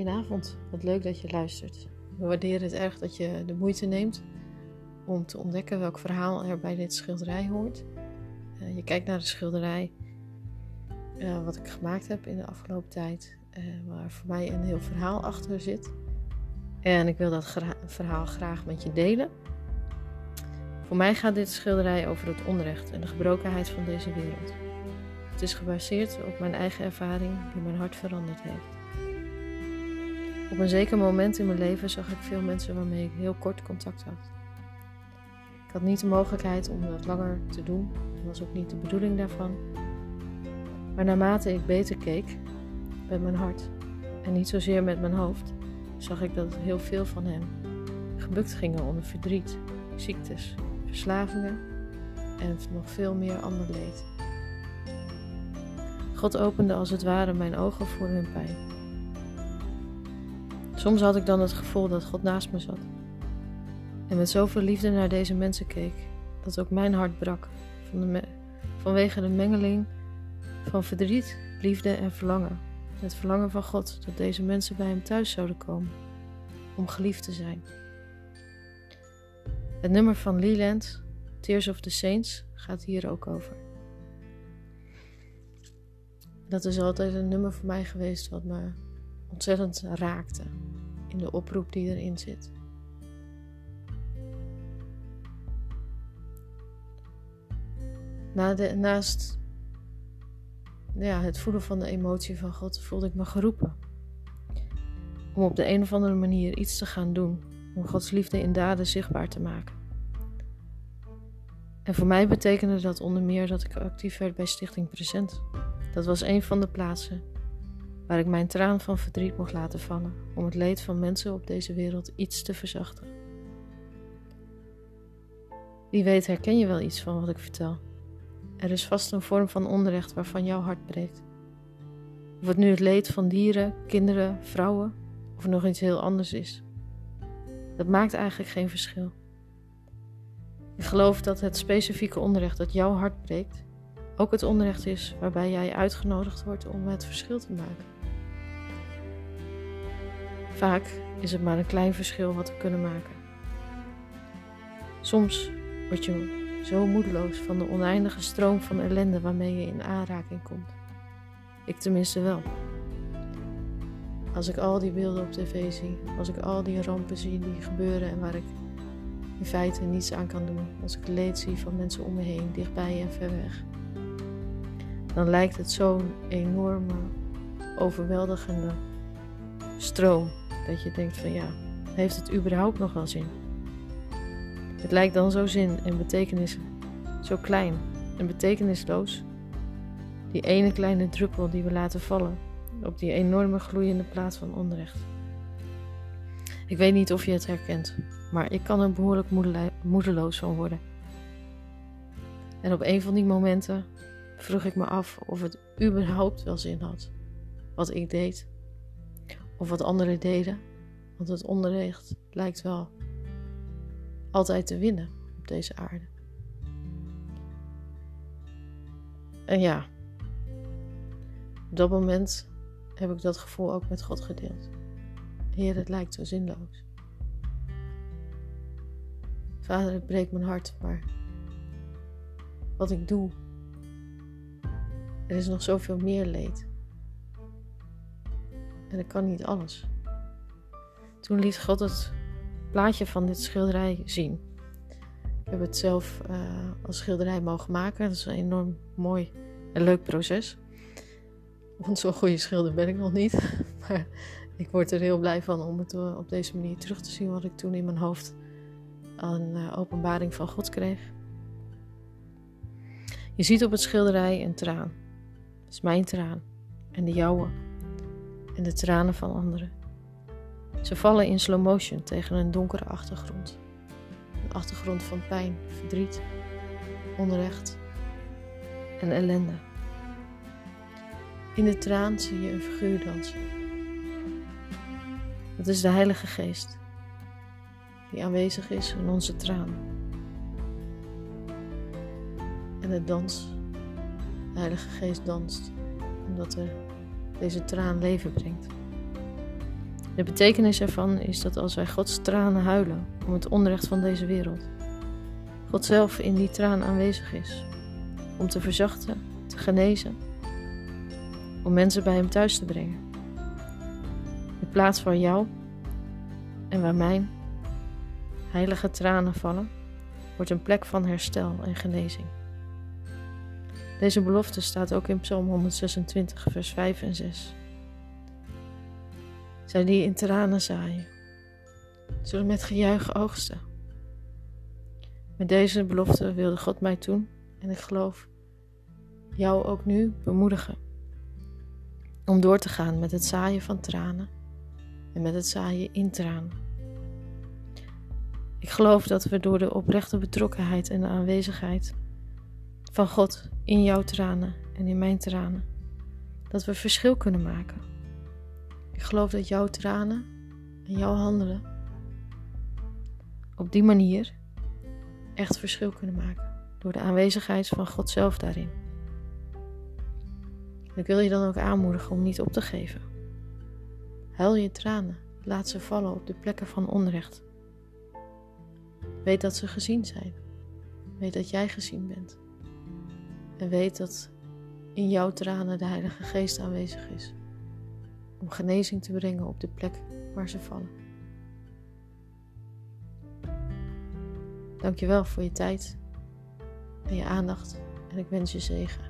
Goedenavond, wat leuk dat je luistert. We waarderen het erg dat je de moeite neemt om te ontdekken welk verhaal er bij dit schilderij hoort. Uh, je kijkt naar de schilderij uh, wat ik gemaakt heb in de afgelopen tijd, uh, waar voor mij een heel verhaal achter zit. En ik wil dat verhaal graag met je delen. Voor mij gaat dit schilderij over het onrecht en de gebrokenheid van deze wereld. Het is gebaseerd op mijn eigen ervaring die mijn hart veranderd heeft. Op een zeker moment in mijn leven zag ik veel mensen waarmee ik heel kort contact had. Ik had niet de mogelijkheid om dat langer te doen, dat was ook niet de bedoeling daarvan. Maar naarmate ik beter keek met mijn hart en niet zozeer met mijn hoofd, zag ik dat heel veel van hen gebukt gingen onder verdriet, ziektes, verslavingen en nog veel meer ander leed. God opende als het ware mijn ogen voor hun pijn. Soms had ik dan het gevoel dat God naast me zat. En met zoveel liefde naar deze mensen keek, dat ook mijn hart brak van de vanwege de mengeling van verdriet, liefde en verlangen. Het verlangen van God dat deze mensen bij hem thuis zouden komen, om geliefd te zijn. Het nummer van Leland, Tears of the Saints, gaat hier ook over. Dat is altijd een nummer voor mij geweest wat me ontzettend raakte in de oproep die erin zit. Na de, naast ja, het voelen van de emotie van God voelde ik me geroepen. Om op de een of andere manier iets te gaan doen. Om Gods liefde in daden zichtbaar te maken. En voor mij betekende dat onder meer dat ik actief werd bij Stichting Present. Dat was een van de plaatsen waar ik mijn traan van verdriet mocht laten vallen om het leed van mensen op deze wereld iets te verzachten. Wie weet herken je wel iets van wat ik vertel. Er is vast een vorm van onrecht waarvan jouw hart breekt. Of het nu het leed van dieren, kinderen, vrouwen of nog iets heel anders is. Dat maakt eigenlijk geen verschil. Ik geloof dat het specifieke onrecht dat jouw hart breekt, ook het onrecht is waarbij jij uitgenodigd wordt om het verschil te maken. Vaak is het maar een klein verschil wat we kunnen maken. Soms word je zo moedeloos van de oneindige stroom van ellende waarmee je in aanraking komt. Ik tenminste wel. Als ik al die beelden op tv zie, als ik al die rampen zie die gebeuren en waar ik in feite niets aan kan doen, als ik leed zie van mensen om me heen, dichtbij en ver weg, dan lijkt het zo'n enorme, overweldigende stroom dat je denkt van ja, heeft het überhaupt nog wel zin? Het lijkt dan zo zin en betekenis, zo klein en betekenisloos. Die ene kleine druppel die we laten vallen op die enorme gloeiende plaats van onrecht. Ik weet niet of je het herkent, maar ik kan er behoorlijk moedeloos van worden. En op een van die momenten vroeg ik me af of het überhaupt wel zin had. Wat ik deed, of wat anderen deden, want het onrecht lijkt wel altijd te winnen op deze aarde. En ja, op dat moment heb ik dat gevoel ook met God gedeeld. Heer, het lijkt zo zinloos. Vader, het breekt mijn hart, maar wat ik doe, er is nog zoveel meer leed. En ik kan niet alles. Toen liet God het plaatje van dit schilderij zien. Ik heb het zelf uh, als schilderij mogen maken. Dat is een enorm mooi en leuk proces. Want zo'n goede schilder ben ik nog niet. Maar ik word er heel blij van om het eh, op deze manier terug te zien wat ik toen in mijn hoofd aan uh, openbaring van God kreeg. Je ziet op het schilderij een traan. Dat is mijn traan en de jouwe en de tranen van anderen. Ze vallen in slow motion tegen een donkere achtergrond. Een achtergrond van pijn, verdriet, onrecht en ellende. In de traan zie je een figuur dansen. Dat is de Heilige Geest, die aanwezig is in onze traan. En het dans, de Heilige Geest danst, omdat er deze traan leven brengt. De betekenis ervan is dat als wij Gods tranen huilen om het onrecht van deze wereld, God zelf in die traan aanwezig is om te verzachten, te genezen, om mensen bij Hem thuis te brengen. In plaats waar jou en waar mijn heilige tranen vallen, wordt een plek van herstel en genezing. Deze belofte staat ook in Psalm 126, vers 5 en 6. Zij die in tranen zaaien, zullen met gejuich oogsten. Met deze belofte wilde God mij toen, en ik geloof jou ook nu, bemoedigen. Om door te gaan met het zaaien van tranen en met het zaaien in tranen. Ik geloof dat we door de oprechte betrokkenheid en de aanwezigheid van God in jouw tranen en in mijn tranen, dat we verschil kunnen maken. Ik geloof dat jouw tranen en jouw handelen op die manier echt verschil kunnen maken door de aanwezigheid van God zelf daarin. ik wil je dan ook aanmoedigen om niet op te geven. Huil je tranen, laat ze vallen op de plekken van onrecht. Weet dat ze gezien zijn. Weet dat jij gezien bent. En weet dat in jouw tranen de Heilige Geest aanwezig is. Om genezing te brengen op de plek waar ze vallen. Dankjewel voor je tijd en je aandacht en ik wens je zegen.